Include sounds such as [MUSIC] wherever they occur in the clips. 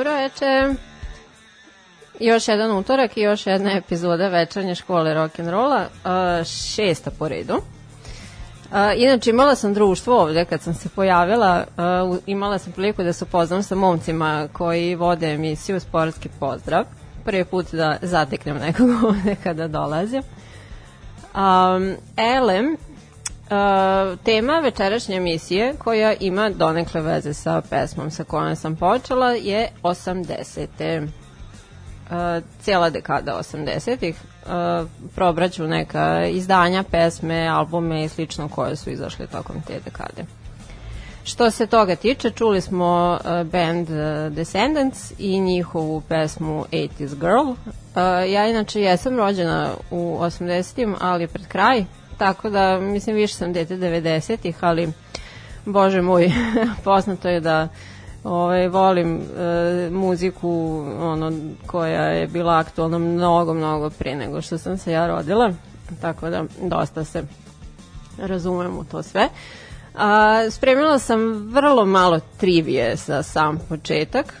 Dobro veče. Još jedan utorak i još jedna epizoda večernje škole rock'n'rolla, šesta po redu. Uh, inače imala sam društvo ovde kad sam se pojavila, uh, imala sam priliku da se upoznam sa momcima koji vode emisiju Sportski pozdrav. Prvi put da zateknem nekog [LAUGHS] ovde kada dolazim. Um, Elem, Uh, tema večerašnje emisije koja ima donekle veze sa pesmom sa kojom sam počela je 80. Uh, cijela dekada 80-ih uh, probraću neka izdanja, pesme, albume i slično koje su izašle tokom te dekade. Što se toga tiče, čuli smo uh, band uh, Descendants i njihovu pesmu 80s Girl. Uh, ja inače jesam rođena u 80-im, ali pred kraj, tako da mislim više sam dete 90-ih, ali bože moj, [LAUGHS] poznato je da ovaj, volim e, muziku ono, koja je bila aktualna mnogo, mnogo pre nego što sam se ja rodila, tako da dosta se razumem u to sve. A, spremila sam vrlo malo trivije za sam početak.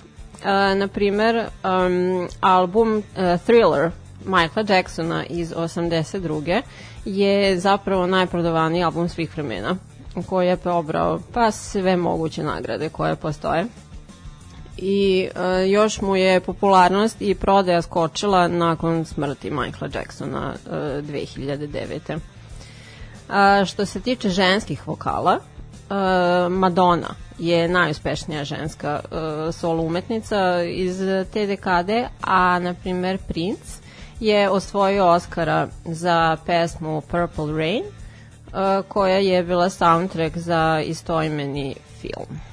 A, na primer, um, album uh, Thriller Michaela Jacksona iz 82. je zapravo najprodavaniji album svih vremena koji je obrao pa sve moguće nagrade koje postoje i uh, još mu je popularnost i prodaja skočila nakon smrti Michaela Jacksona uh, 2009. A, što se tiče ženskih vokala, uh, Madonna je najuspešnija ženska uh, solo umetnica iz te dekade, a na primer Prince je osvojio Oscara za pesmu Purple Rain, uh, koja je bila soundtrack za istoimeni film.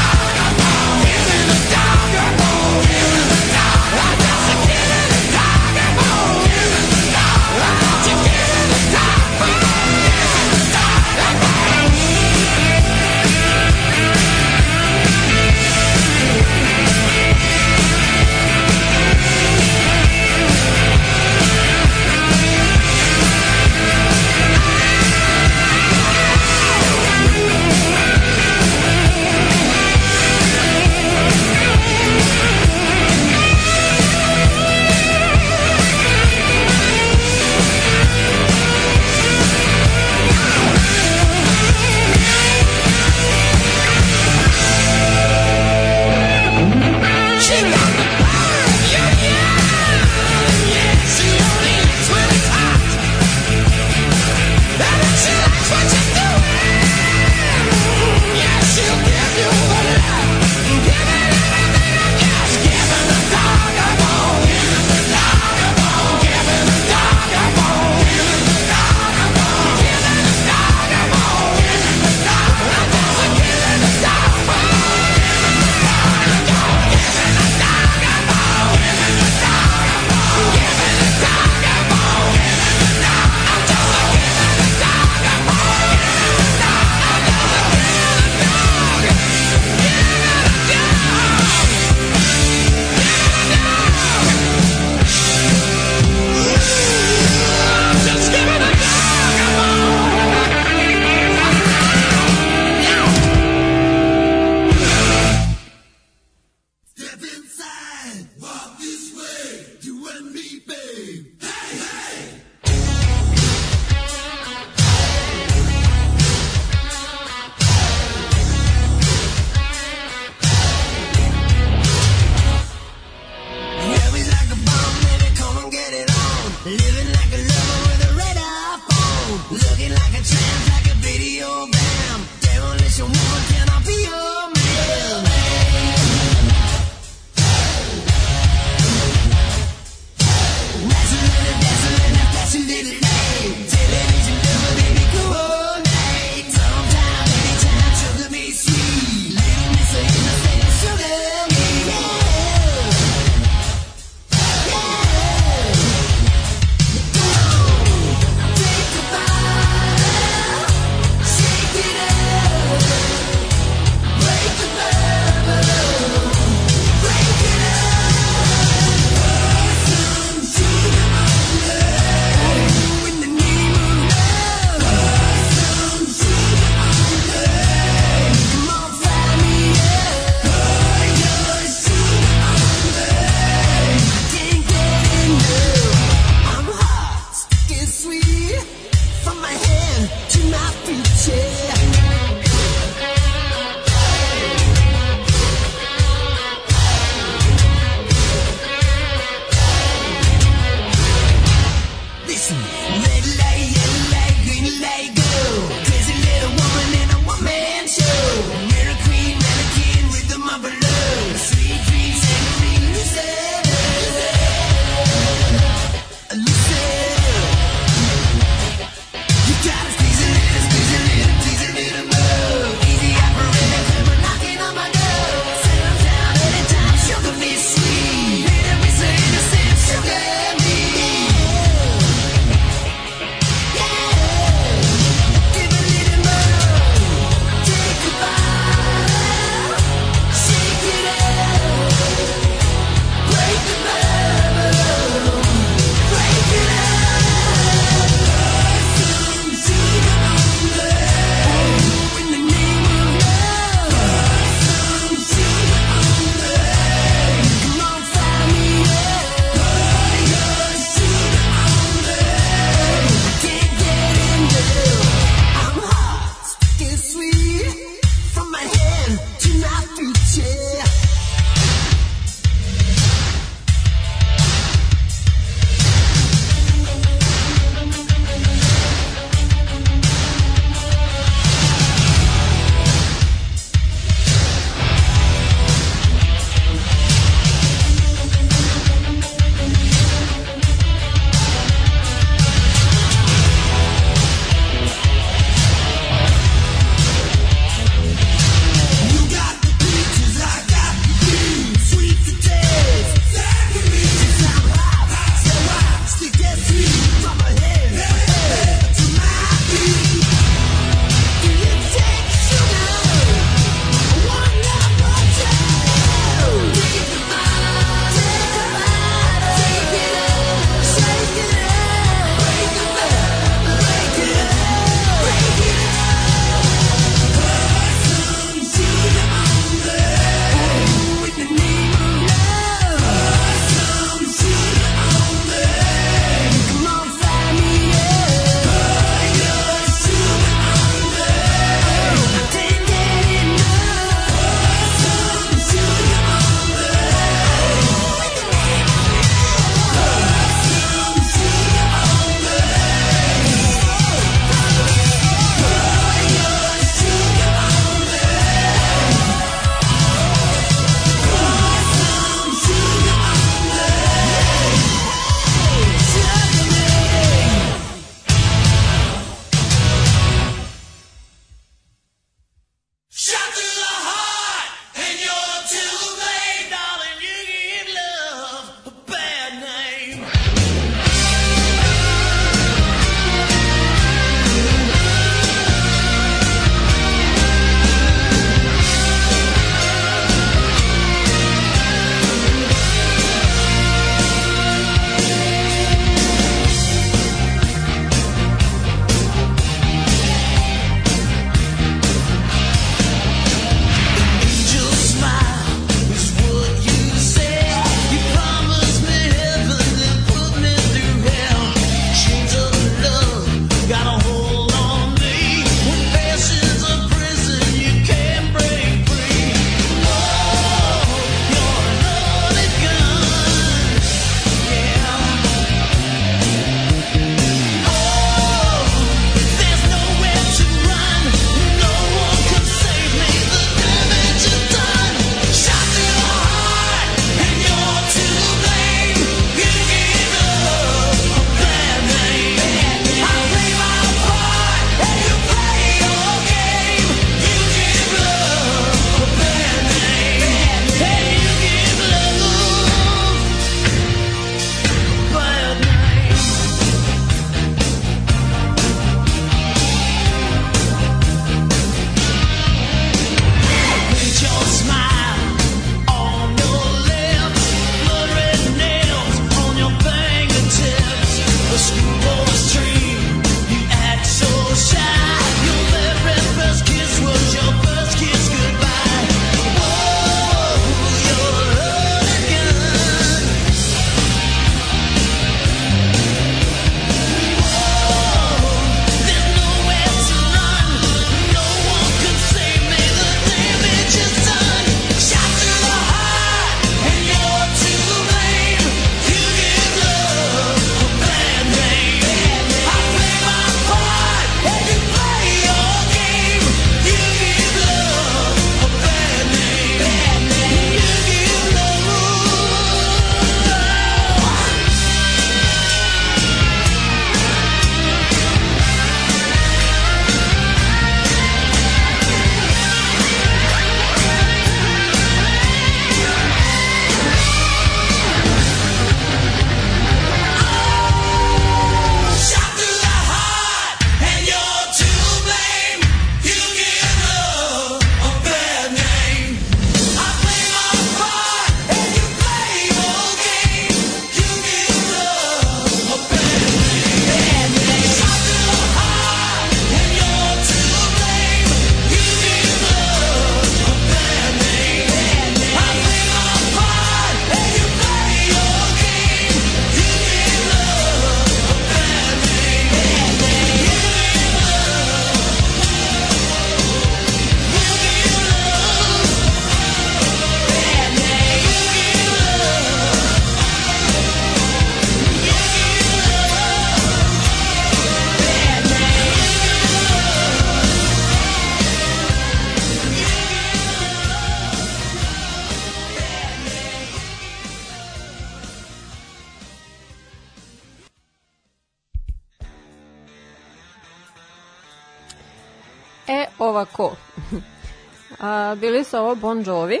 Ovo Bon Jovi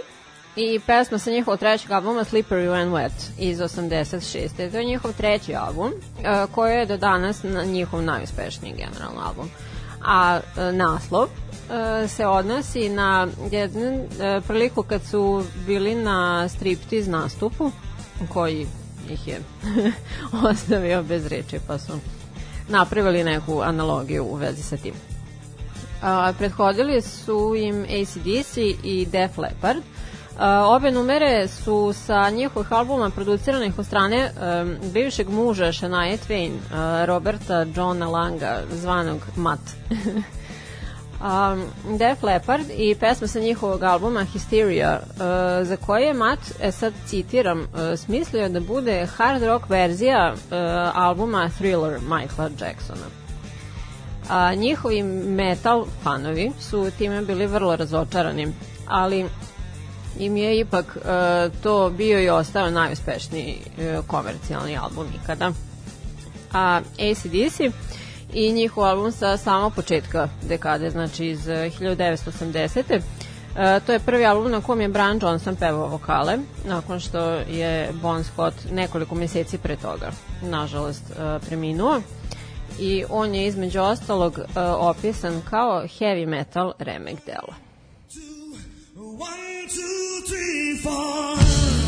i pesma sa njihovog trećeg albuma Slippery When Wet iz 86. To je njihov treći album a, koji je do danas na njihov najuspešniji generalno album. A a, naslov a, se odnosi na jednu priliku kad su bili na striptiz nastupu koji ih je [LAUGHS] ostavio bez reči pa su napravili neku analogiju u vezi sa tim. A, prethodili su im ACDC i Def Leppard. A, obe numere su sa njihovih albuma produciranih od strane um, bivšeg muža Shania Twain, uh, Roberta Johna Langa, zvanog Matt. [LAUGHS] um, Def Leppard i pesma sa njihovog albuma Hysteria, uh, za koje je Matt, e sad citiram, uh, smislio da bude hard rock verzija uh, albuma Thriller Michaela Jacksona. A, njihovi metal fanovi su time bili vrlo razočarani, ali im je ipak uh, to bio i ostao najuspešniji uh, komercijalni album ikada. A ACDC i njihov album sa samog početka dekade, znači iz uh, 1980. Uh, to je prvi album na kom je Brian Johnson pevao vokale, nakon što je Bon Scott nekoliko meseci pre toga, nažalost, uh, preminuo i on je između ostalog uh, opisan kao heavy metal remek dela. One, two, three, four.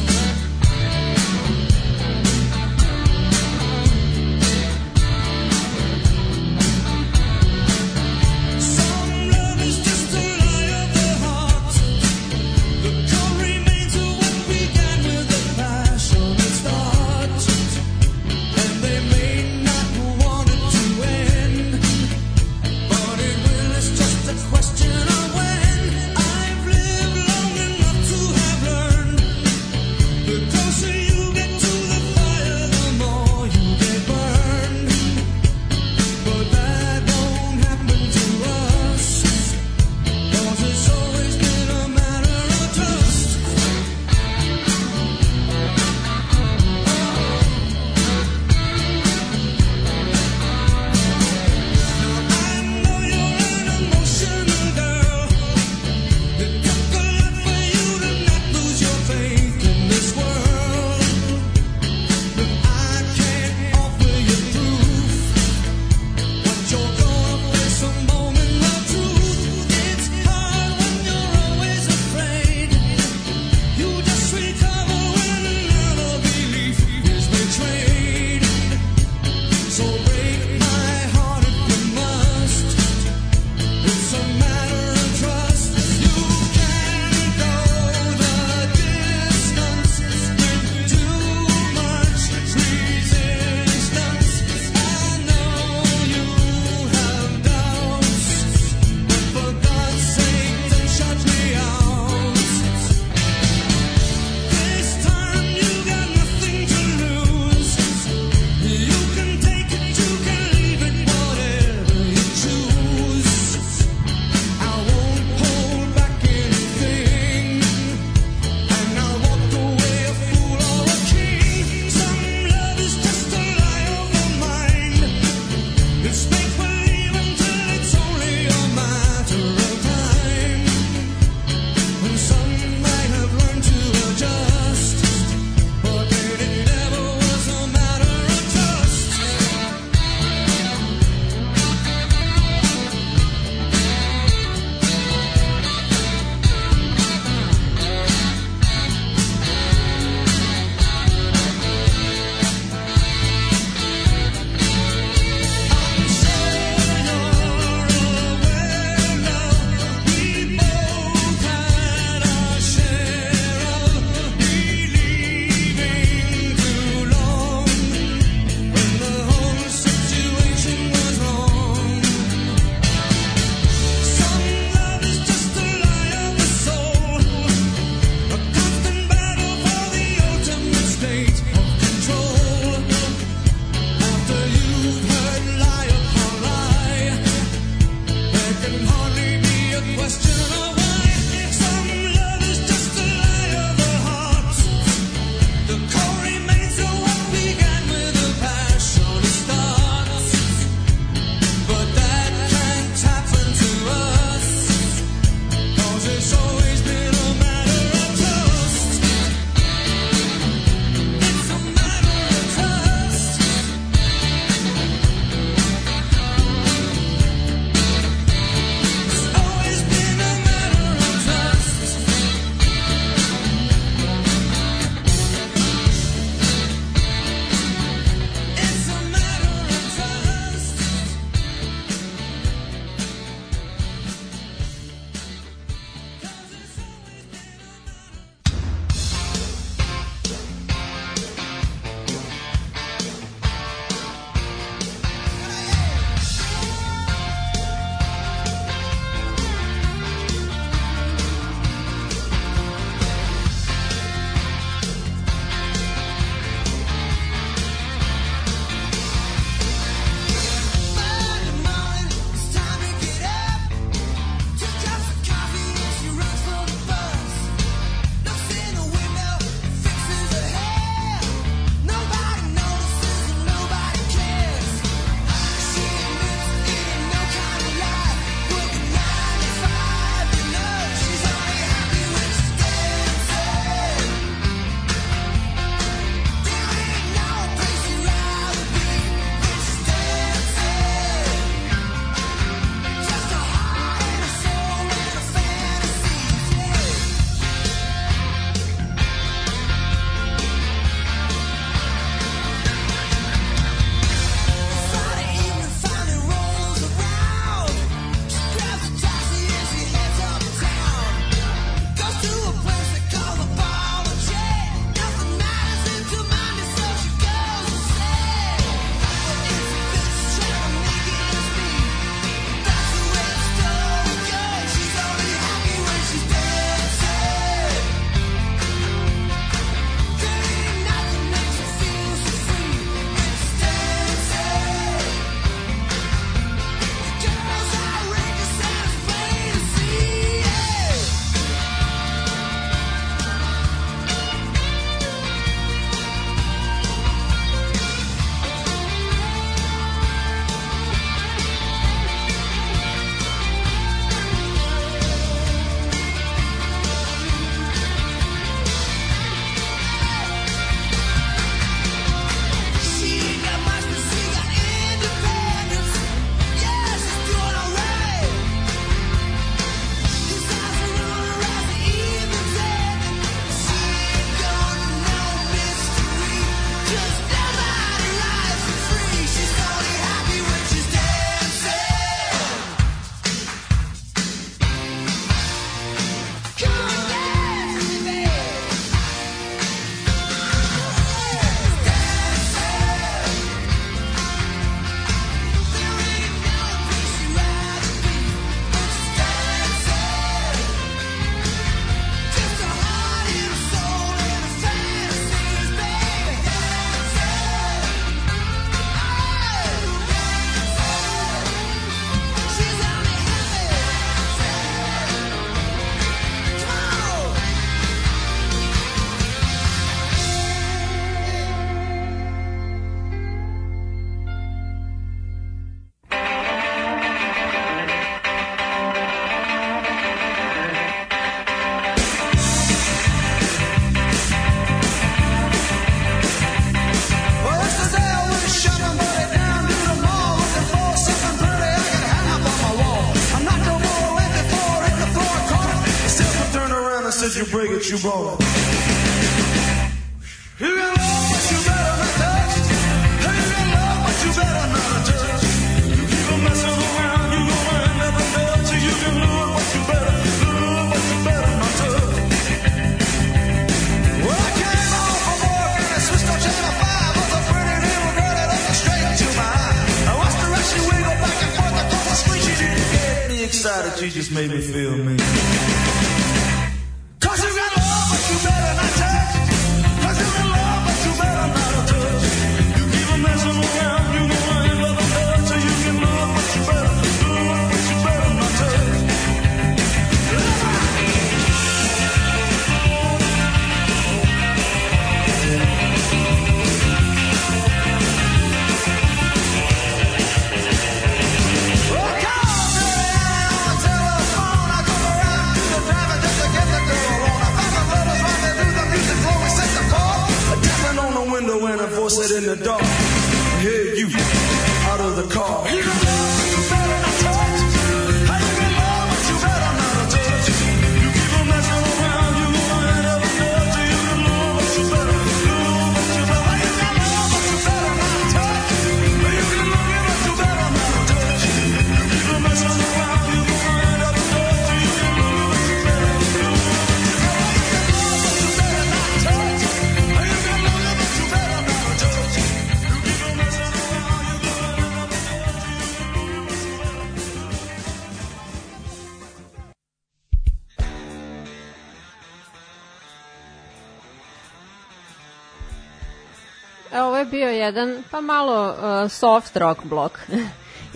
Jedan, pa malo uh, soft rock blok.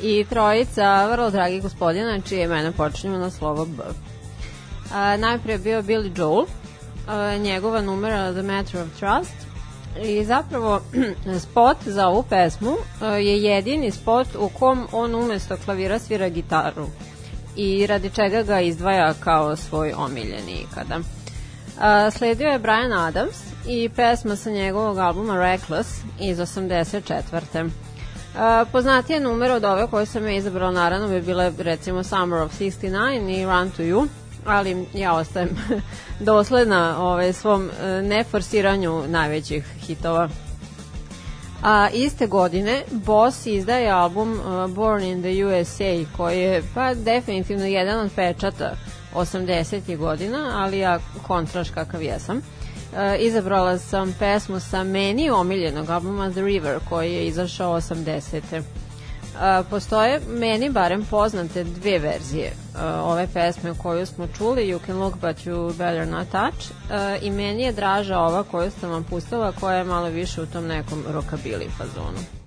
I trojica vrlo dragi gospodina, čije imena počinjemo na slovo B. A, najprije je bio Billy Joel, a, njegova numera The Matter of Trust. I zapravo [CLEARS THROAT] spot za ovu pesmu a, je jedini spot u kom on umesto klavira svira gitaru i radi čega ga izdvaja kao svoj omiljeni ikada. Sledio je Brian Adams i pesma sa njegovog albuma Reckless iz 84. Uh, poznatije numere od ove koje sam ja izabrala naravno bi bile recimo Summer of 69 i Run to You ali ja ostajem [LAUGHS] dosledna ovaj, svom uh, neforsiranju najvećih hitova. A iste godine Boss izdaje album uh, Born in the USA koji je pa definitivno jedan od pečata 80. godina, ali ja kontraš kakav jesam. E, izabrala sam pesmu sa meni omiljenog albuma The River koji je izašao 80. E, postoje meni barem poznate dve verzije e, ove pesme koju smo čuli You Can Look But You Better Not Touch e, i meni je draža ova koju sam vam pustila koja je malo više u tom nekom rockabilly fazonu.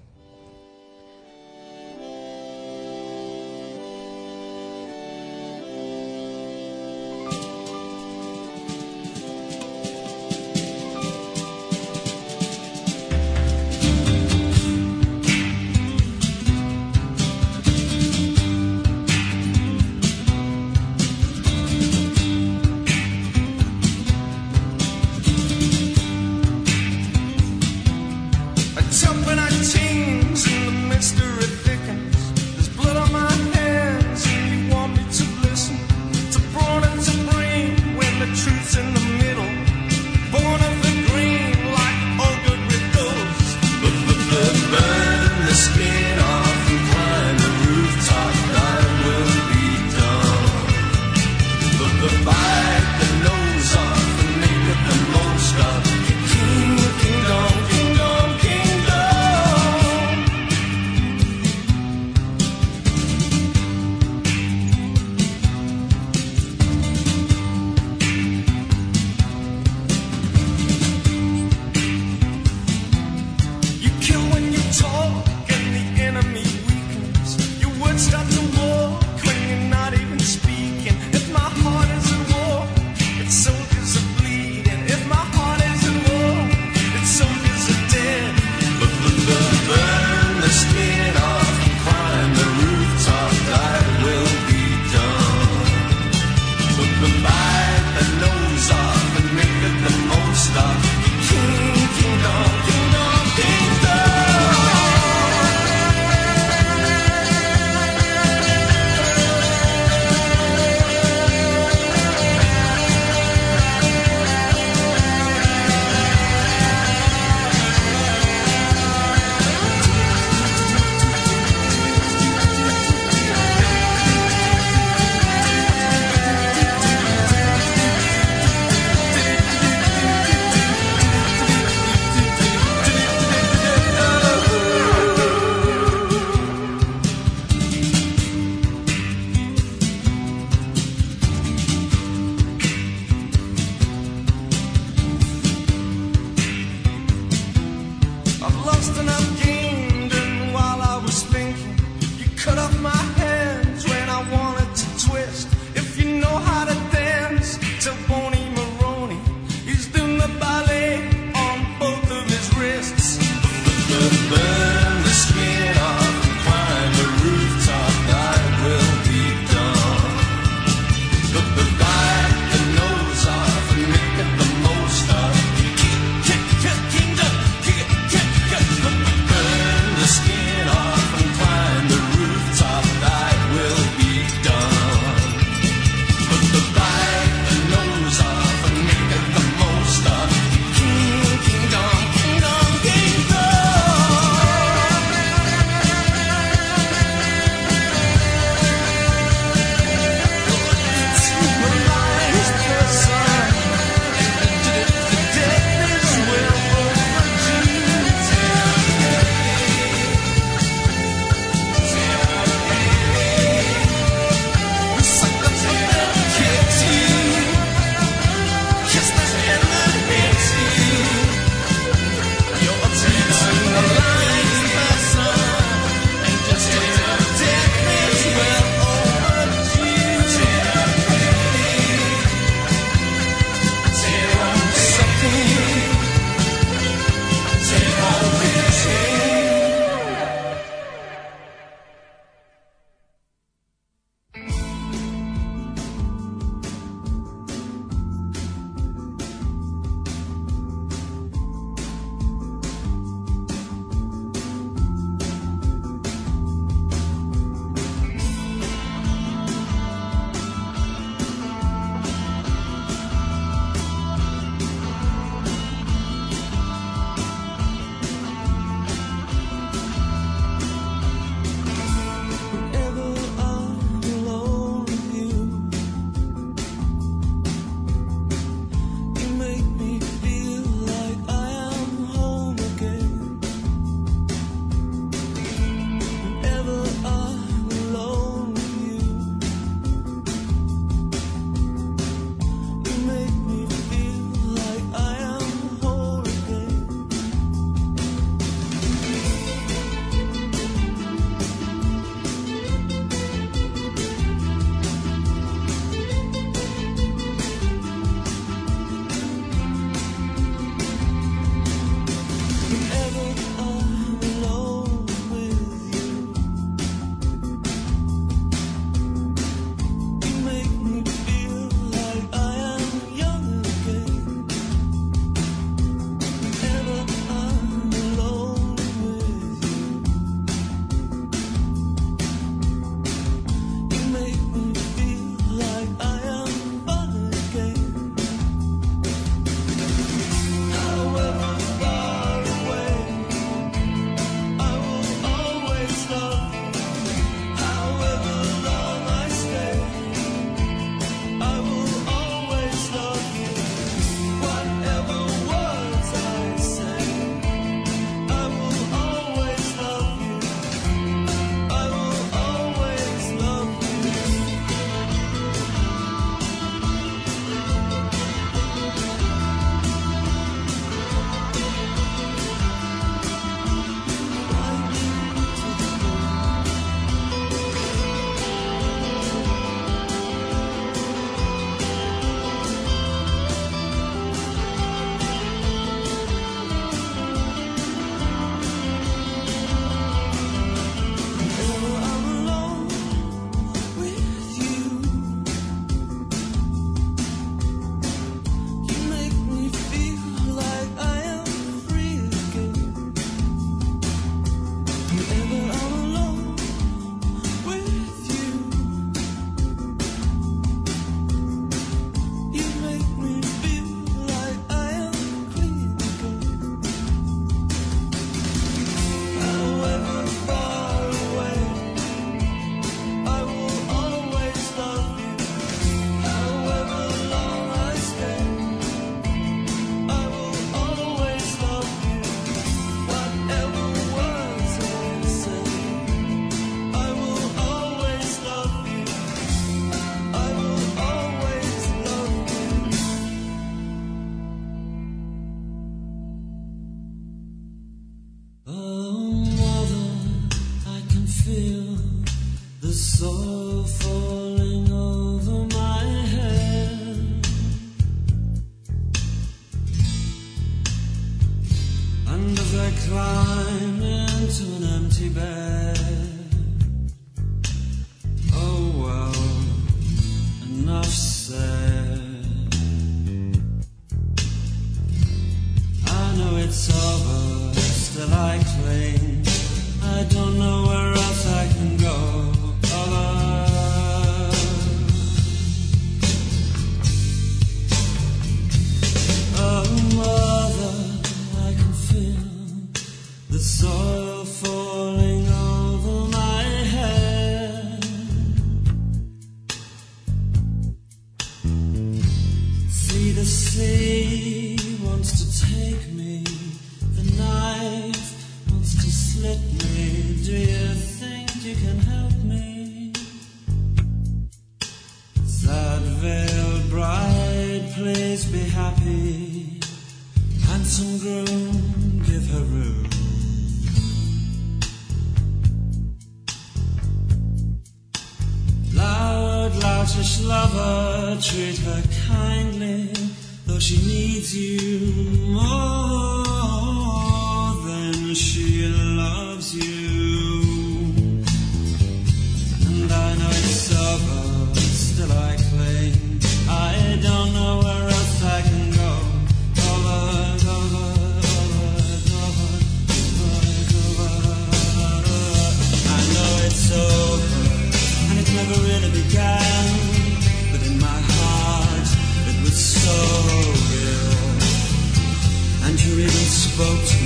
votes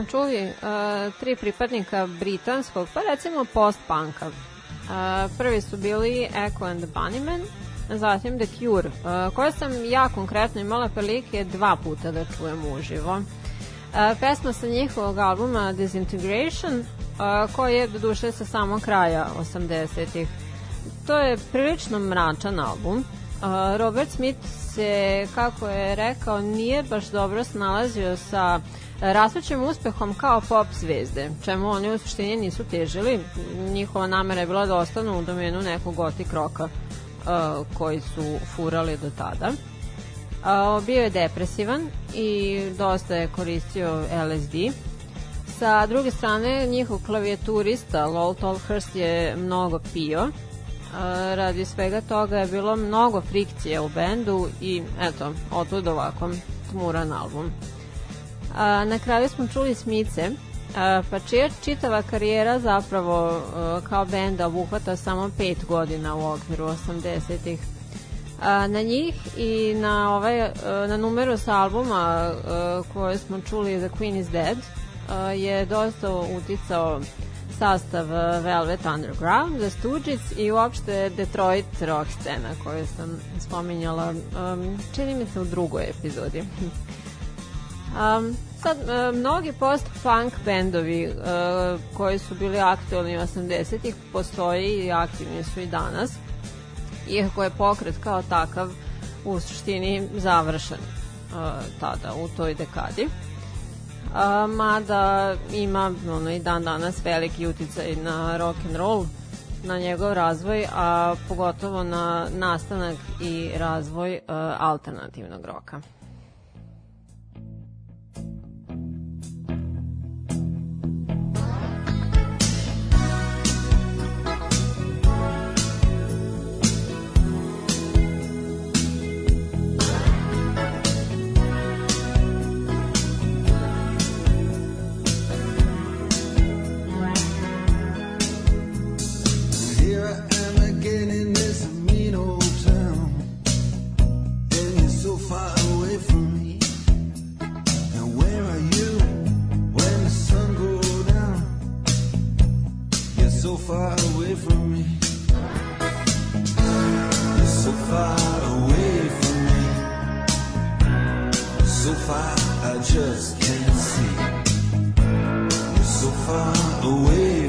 smo čuli uh, tri pripadnika britanskog, pa recimo post-punka. Uh, prvi su bili Echo and the Bunnymen, zatim The Cure, uh, koje sam ja konkretno imala prilike dva puta da čujem uživo. Uh, pesma sa njihovog albuma Disintegration, uh, koji je do duše sa samog kraja 80-ih. To je prilično mračan album. Uh, Robert Smith se, kako je rekao, nije baš dobro snalazio sa rastućim uspehom kao pop zvezde, čemu oni u suštini nisu težili. Njihova namera je bila da ostanu u domenu nekog gotik roka uh, koji su furali do tada. Uh, bio je depresivan i dosta je koristio LSD. Sa druge strane, njihov klavijaturista Lowell Tolhurst je mnogo pio. Uh, radi svega toga je bilo mnogo frikcije u bendu i eto, otud ovako tmuran album. A, na kraju smo čuli Smice, a, pa čija čitava karijera zapravo a, kao benda obuhvata samo pet godina u okviru 80-ih. A, na njih i na ovaj a, na numeru sa albuma a, koje smo čuli The Queen is Dead a, je dosta uticao sastav Velvet Underground, The Stooges i uopšte Detroit rock scena koju sam spominjala um, čini mi se u drugoj epizodi. Um, sad, uh, mnogi post-punk bendovi uh, koji su bili aktualni 80-ih postoji i aktivni su i danas, iako je pokret kao takav u suštini završen uh, tada, u toj dekadi. Uh, mada ima ono, i dan danas veliki uticaj na rock and roll, na njegov razvoj, a pogotovo na nastanak i razvoj uh, alternativnog roka. I am again in this mean old town, then you're so far away from me. And where are you when the sun goes down? You're so far away from me. You're so far away from me. So far I just can't see. You're so far away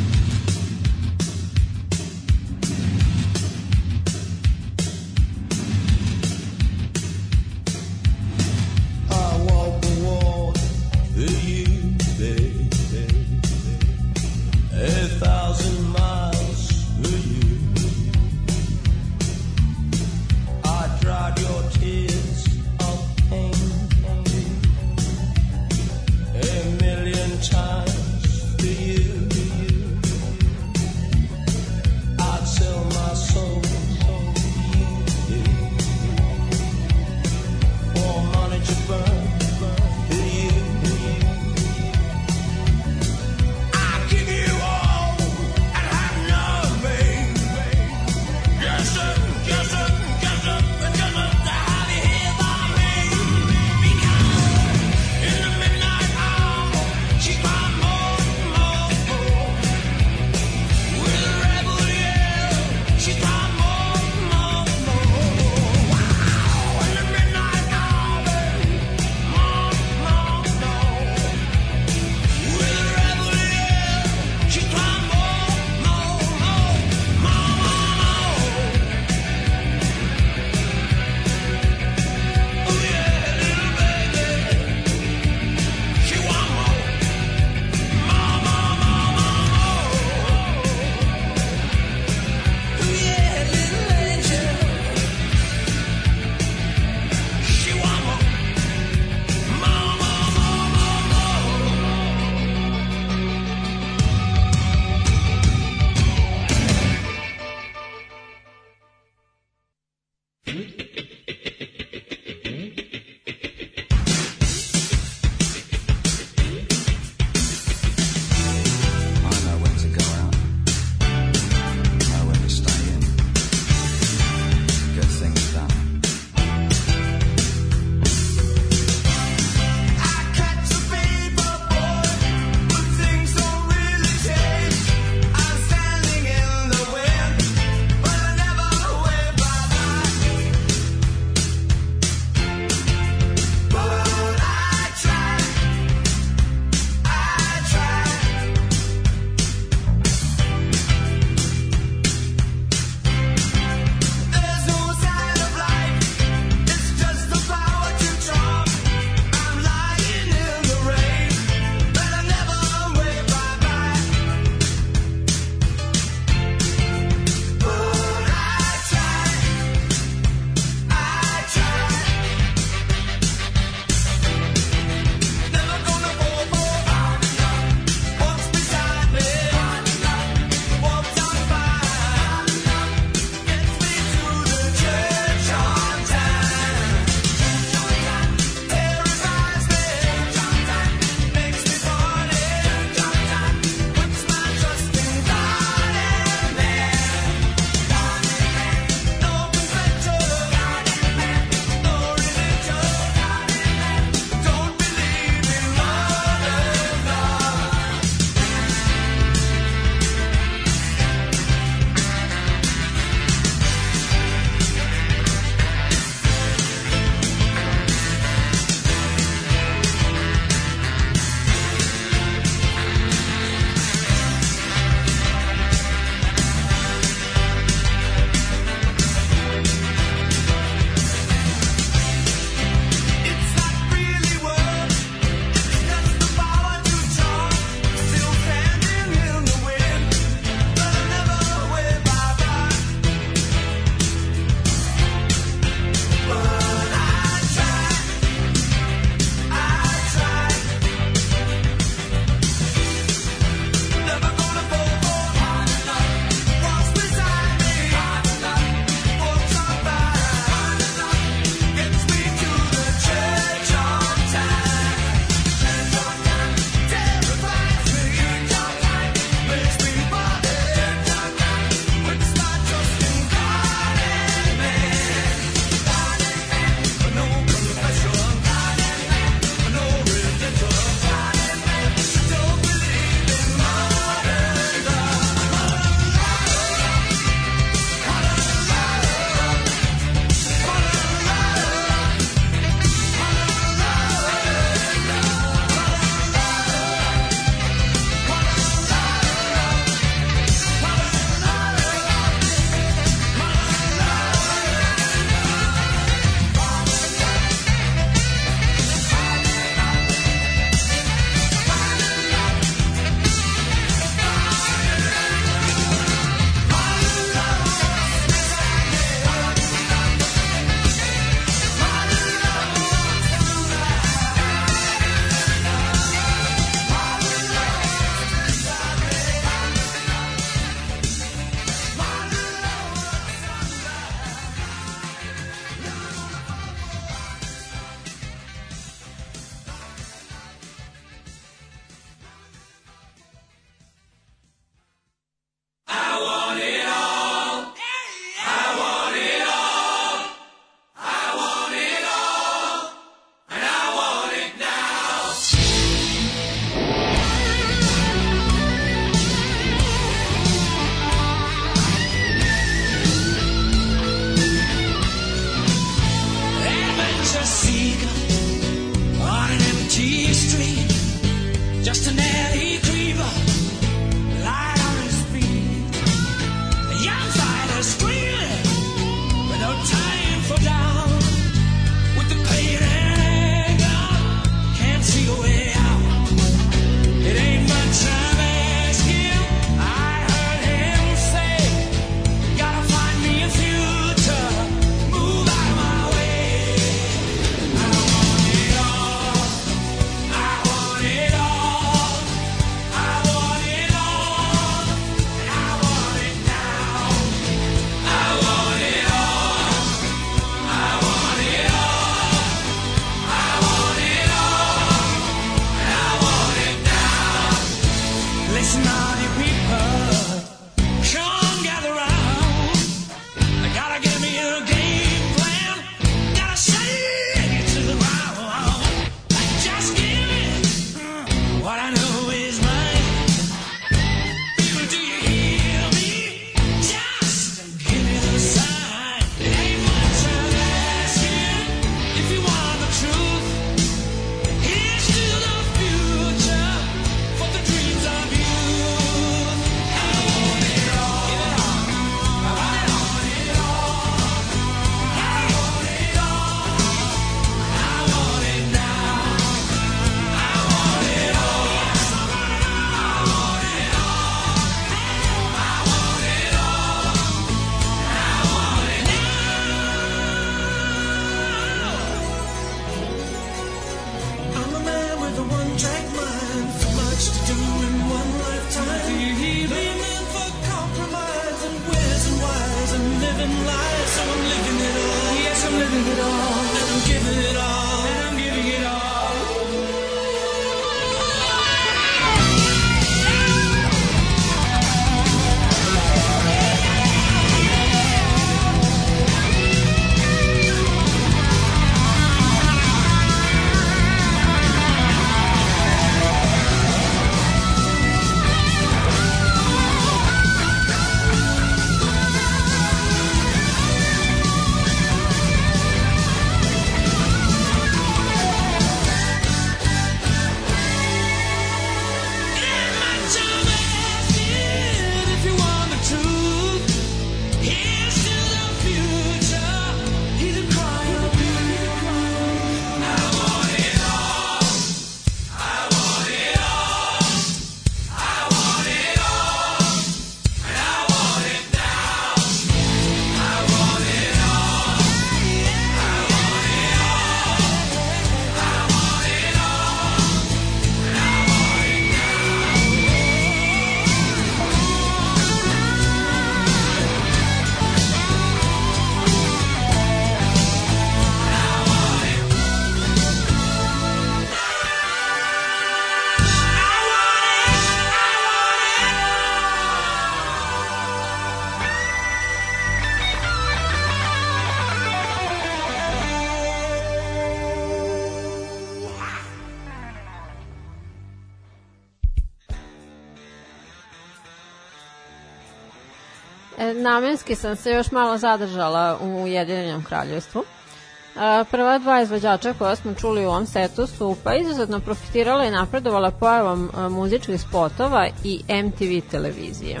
namenski sam se još malo zadržala u Ujedinjenom kraljevstvu. E, Prva dva izvođača koja smo čuli u ovom setu su pa izuzetno profitirala i napredovala pojavom e, muzičkih spotova i MTV televizije.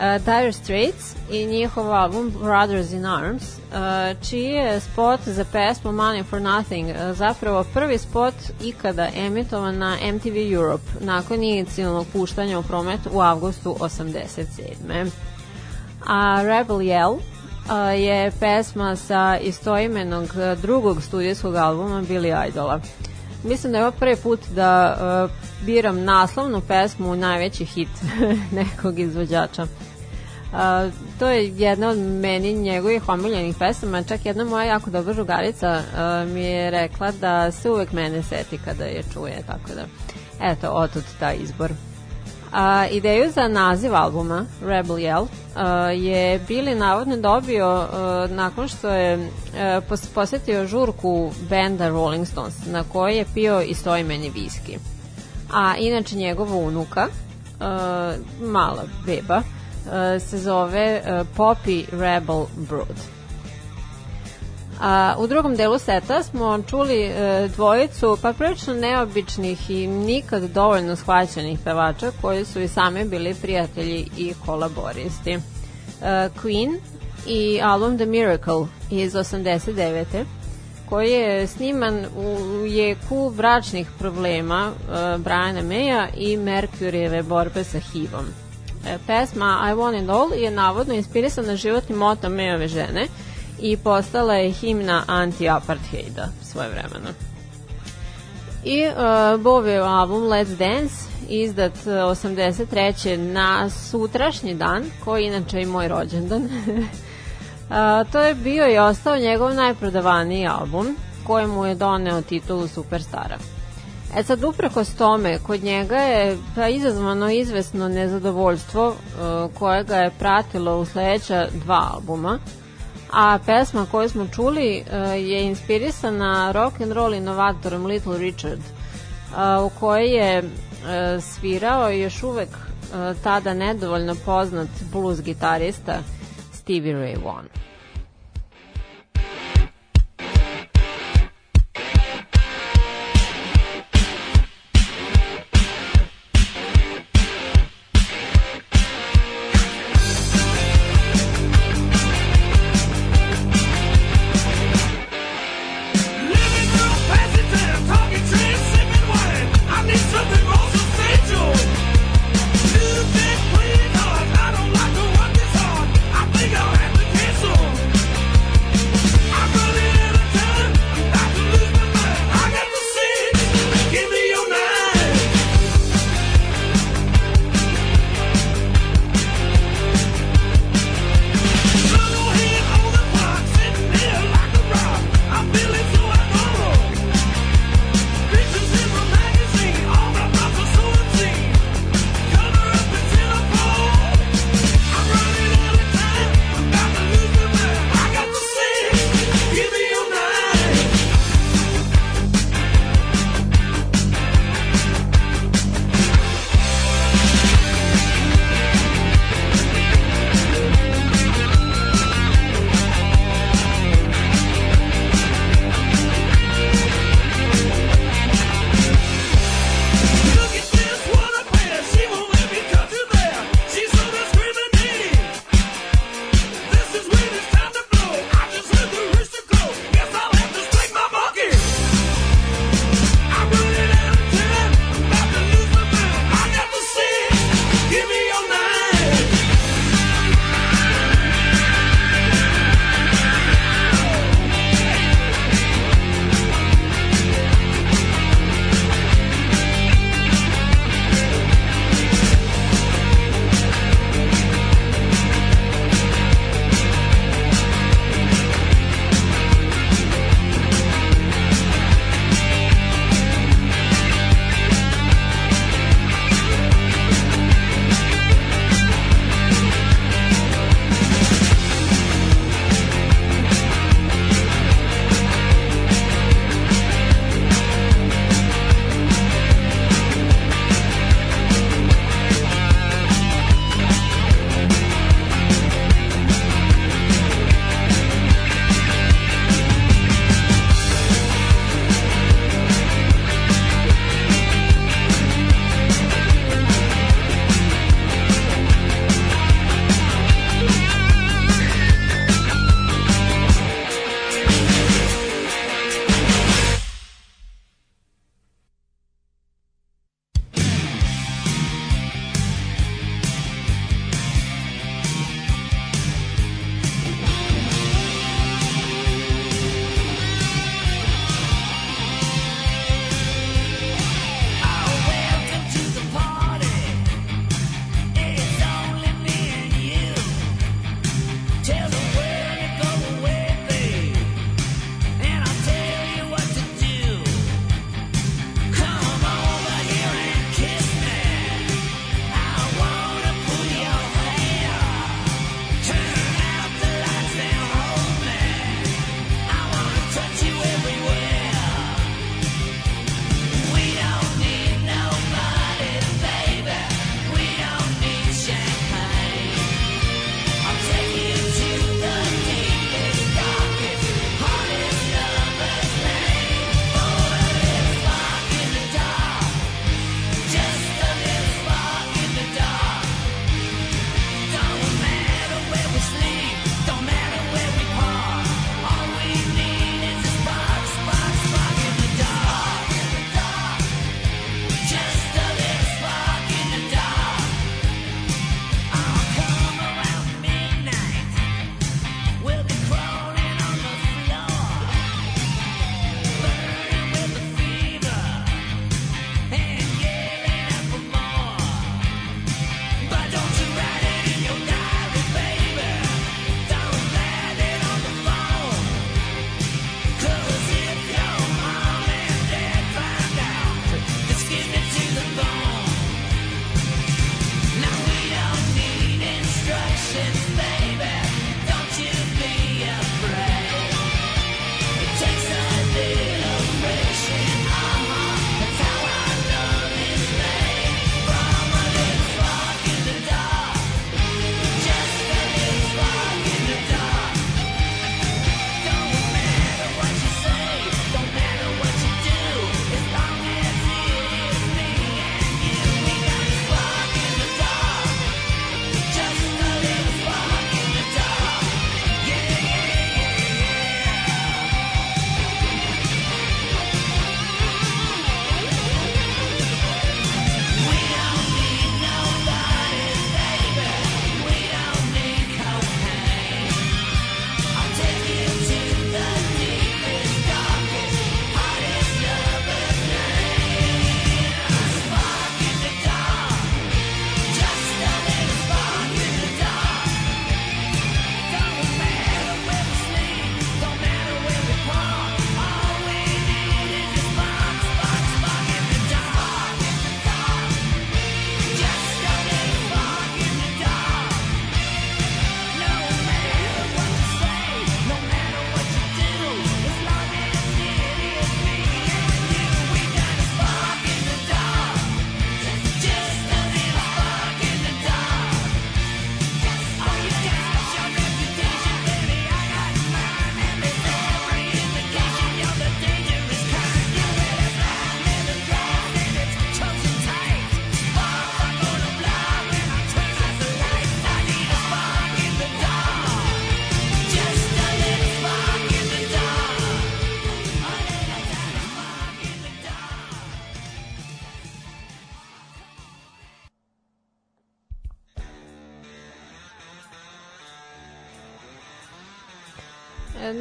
E, Dire Straits i njihov album Brothers in Arms, čiji je spot za pesmu Money for Nothing zapravo prvi spot ikada emitovan na MTV Europe nakon inicijalnog puštanja u promet u avgustu 87 a Rebel Yell je pesma sa istoimenog a, drugog studijskog albuma Billy Idola. Mislim da je ovo prvi put da a, biram naslovnu pesmu najveći hit [LAUGHS] nekog izvođača. A, to je jedna od meni njegovih omiljenih pesama, čak jedna moja jako dobra drugarica a, mi je rekla da se uvek mene seti kada je čuje, tako da eto, otud taj izbor. A, ideju za naziv albuma Rebel Yell a, je Billy navodno dobio a, nakon što je a, pos, posetio žurku benda Rolling Stones na kojoj je pio istoimeni viski. A inače njegova unuka, a, mala beba, a, se zove a, Poppy Rebel Brood. A, u drugom delu seta smo čuli e, dvojicu pa prilično neobičnih i nikad dovoljno shvaćenih pevača koji su i sami bili prijatelji i kolaboristi. E, Queen i album The Miracle iz 89 koji je sniman u jeku bračnih problema e, Briana Maya i Mercuryjeve borbe sa HIV-om. E, pesma I Want It All je navodno inspirisana životnim motom Mayove žene i postala je himna anti-apartheida svoje vremena. I uh, Bovijev album Let's Dance izdat uh, 83. na sutrašnji dan, koji je inače i moj rođendan. uh, [LAUGHS] to je bio i ostao njegov najprodavaniji album, kojemu je doneo titulu Superstara. E sad, uprkos tome, kod njega je pa, izazvano izvesno nezadovoljstvo uh, koje ga je pratilo u sledeća dva albuma, a pesma koju smo čuli uh, je inspirisana rock and roll inovatorom Little Richard, uh, u kojoj je uh, svirao još uvek tada nedovoljno poznat blues gitarista Stevie Ray Vaughan.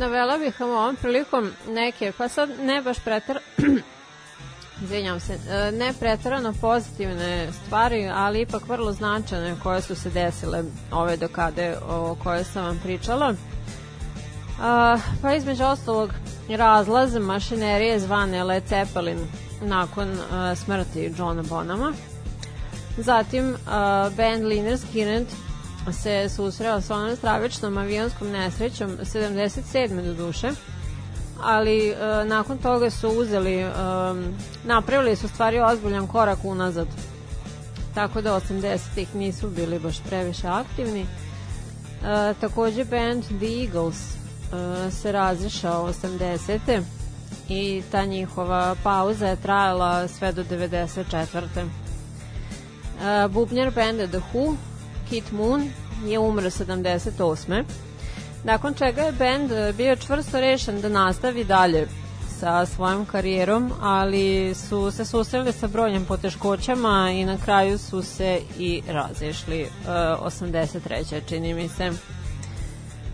Navela bih vam ovom prilikom neke, pa sad ne baš pretar... [CLEARS THROAT] Izvinjam se, e, ne pretarano pozitivne stvari, ali ipak vrlo značajne koje su se desile ove dokade o kojoj sam vam pričala. A, pa između ostalog razlaz mašinerije zvane Led Zeppelin nakon a, smrti Johna Bonama. Zatim a, band Liner Skinner se susreo sa onom stravičnom avionskom nesrećom 77. do duše ali e, nakon toga su uzeli e, napravili su stvari ozbiljan korak unazad tako da 80-ih nisu bili baš previše aktivni e, takođe band The Eagles e, se razišao 80. i ta njihova pauza je trajala sve do 94. Uh, bubnjar benda The Who, Kit Moon, je umro 78. Nakon čega je bend e, bio čvrsto rešen da nastavi dalje sa svojom karijerom, ali su se susreli sa brojnim poteškoćama i na kraju su se i razišli e, 83. čini mi se.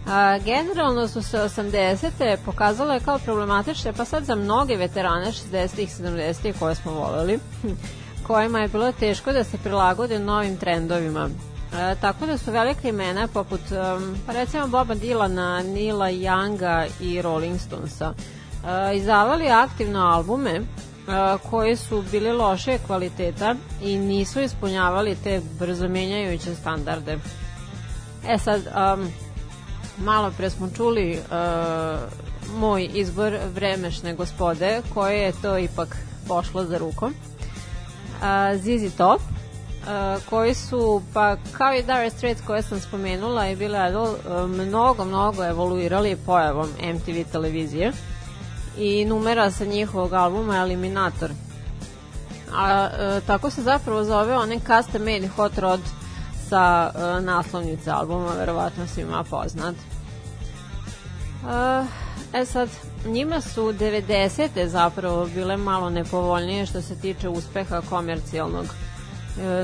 A, generalno su se 80. pokazale kao problematične, pa sad za mnoge veterane 60-ih, 70-ih koje smo voleli, [LAUGHS] kojima je bilo teško da se prilagode novim trendovima. E, tako da su velike imena poput, um, pa recimo Boba Dylana, Nila Younga i Rolling Stonesa e, izdavali aktivno albume e, koji su bili loše kvaliteta i nisu ispunjavali te brzo menjajuće standarde. E sad, um, malo pre smo čuli uh, moj izbor vremešne gospode, koje je to ipak pošlo za rukom. Uh, ZZ Top, uh, koji su, pa kao i Dire Straits koje sam spomenula i Billy Idol, uh, mnogo, mnogo evoluirali pojavom MTV televizije i numera sa njihovog albuma Eliminator. A uh, tako se zapravo zove onaj custom made hot rod sa uh, naslovnice albuma, verovatno svima poznat. Uh, e sad, njima su 90. zapravo bile malo nepovoljnije što se tiče uspeha komercijalnog e,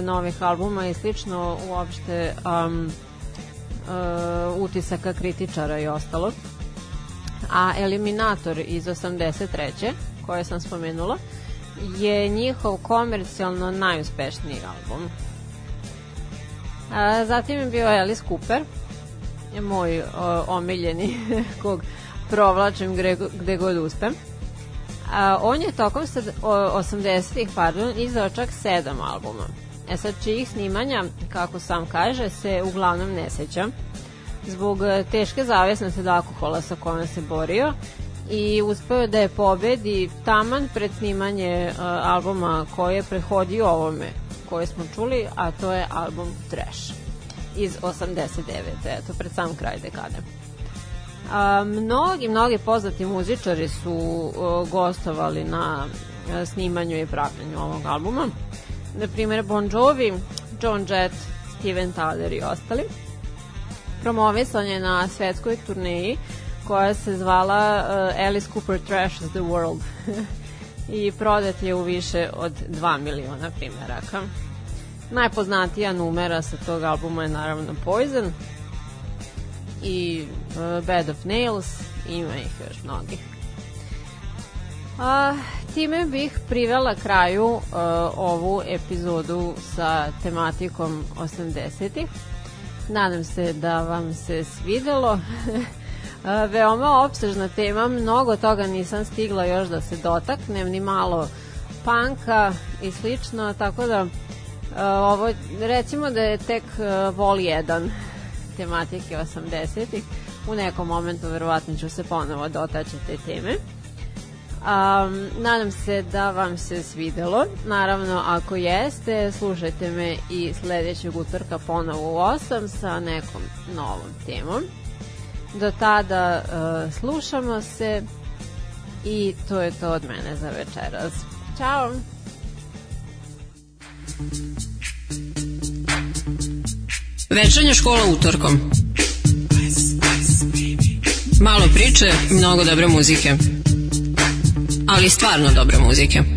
novih albuma i slično uopšte um, uh, utisaka kritičara i ostalog. A Eliminator iz 83. koje sam spomenula je njihov komercijalno najuspešniji album. A, zatim je bio Alice Cooper, je moj o, omiljeni [LAUGHS] kog provlačim gde, gde god uspem. A, on je tokom sad, o, 80-ih pardon, izdao čak sedam albuma. E sad, čijih snimanja, kako sam kaže, se uglavnom ne seća. Zbog e, teške zavisnosti od alkohola sa kojom se borio i uspeo da je pobedi taman pred snimanje uh, albuma koji je prehodio ovome koje smo čuli, a to je album Trash iz 89. Eto, pred sam kraj dekade. A, mnogi, mnogi poznati muzičari su uh, gostovali na snimanju i pravljanju ovog albuma. Na primjer Bon Jovi, John Jett, Steven Tyler i ostali. Promovisan je na svetskoj turneji koja se zvala uh, Alice Cooper Trashes the World [LAUGHS] i prodat je u više od 2 miliona primjeraka. Najpoznatija numera sa tog albuma je naravno Poison i uh, Bed of Nails, ima ih još mnogih. A, time bih privela kraju uh, ovu epizodu sa tematikom 80-ih. Nadam se da vam se svidelo. A, [LAUGHS] veoma opsežna tema, mnogo toga nisam stigla još da se dotaknem, ni malo panka i slično, tako da Uh, ovo, recimo da je tek vol 1 tematike 80-ih. U nekom momentu verovatno ću se ponovo dotaći te teme. Um, nadam se da vam se svidelo. Naravno, ako jeste, slušajte me i sledećeg utorka ponovo u 8 sa nekom novom temom. Do tada uh, slušamo se i to je to od mene za večeras. Ćao! Večernja škola utorkom. Malo priče, mnogo dobre muzike. Ali stvarno dobre muzike.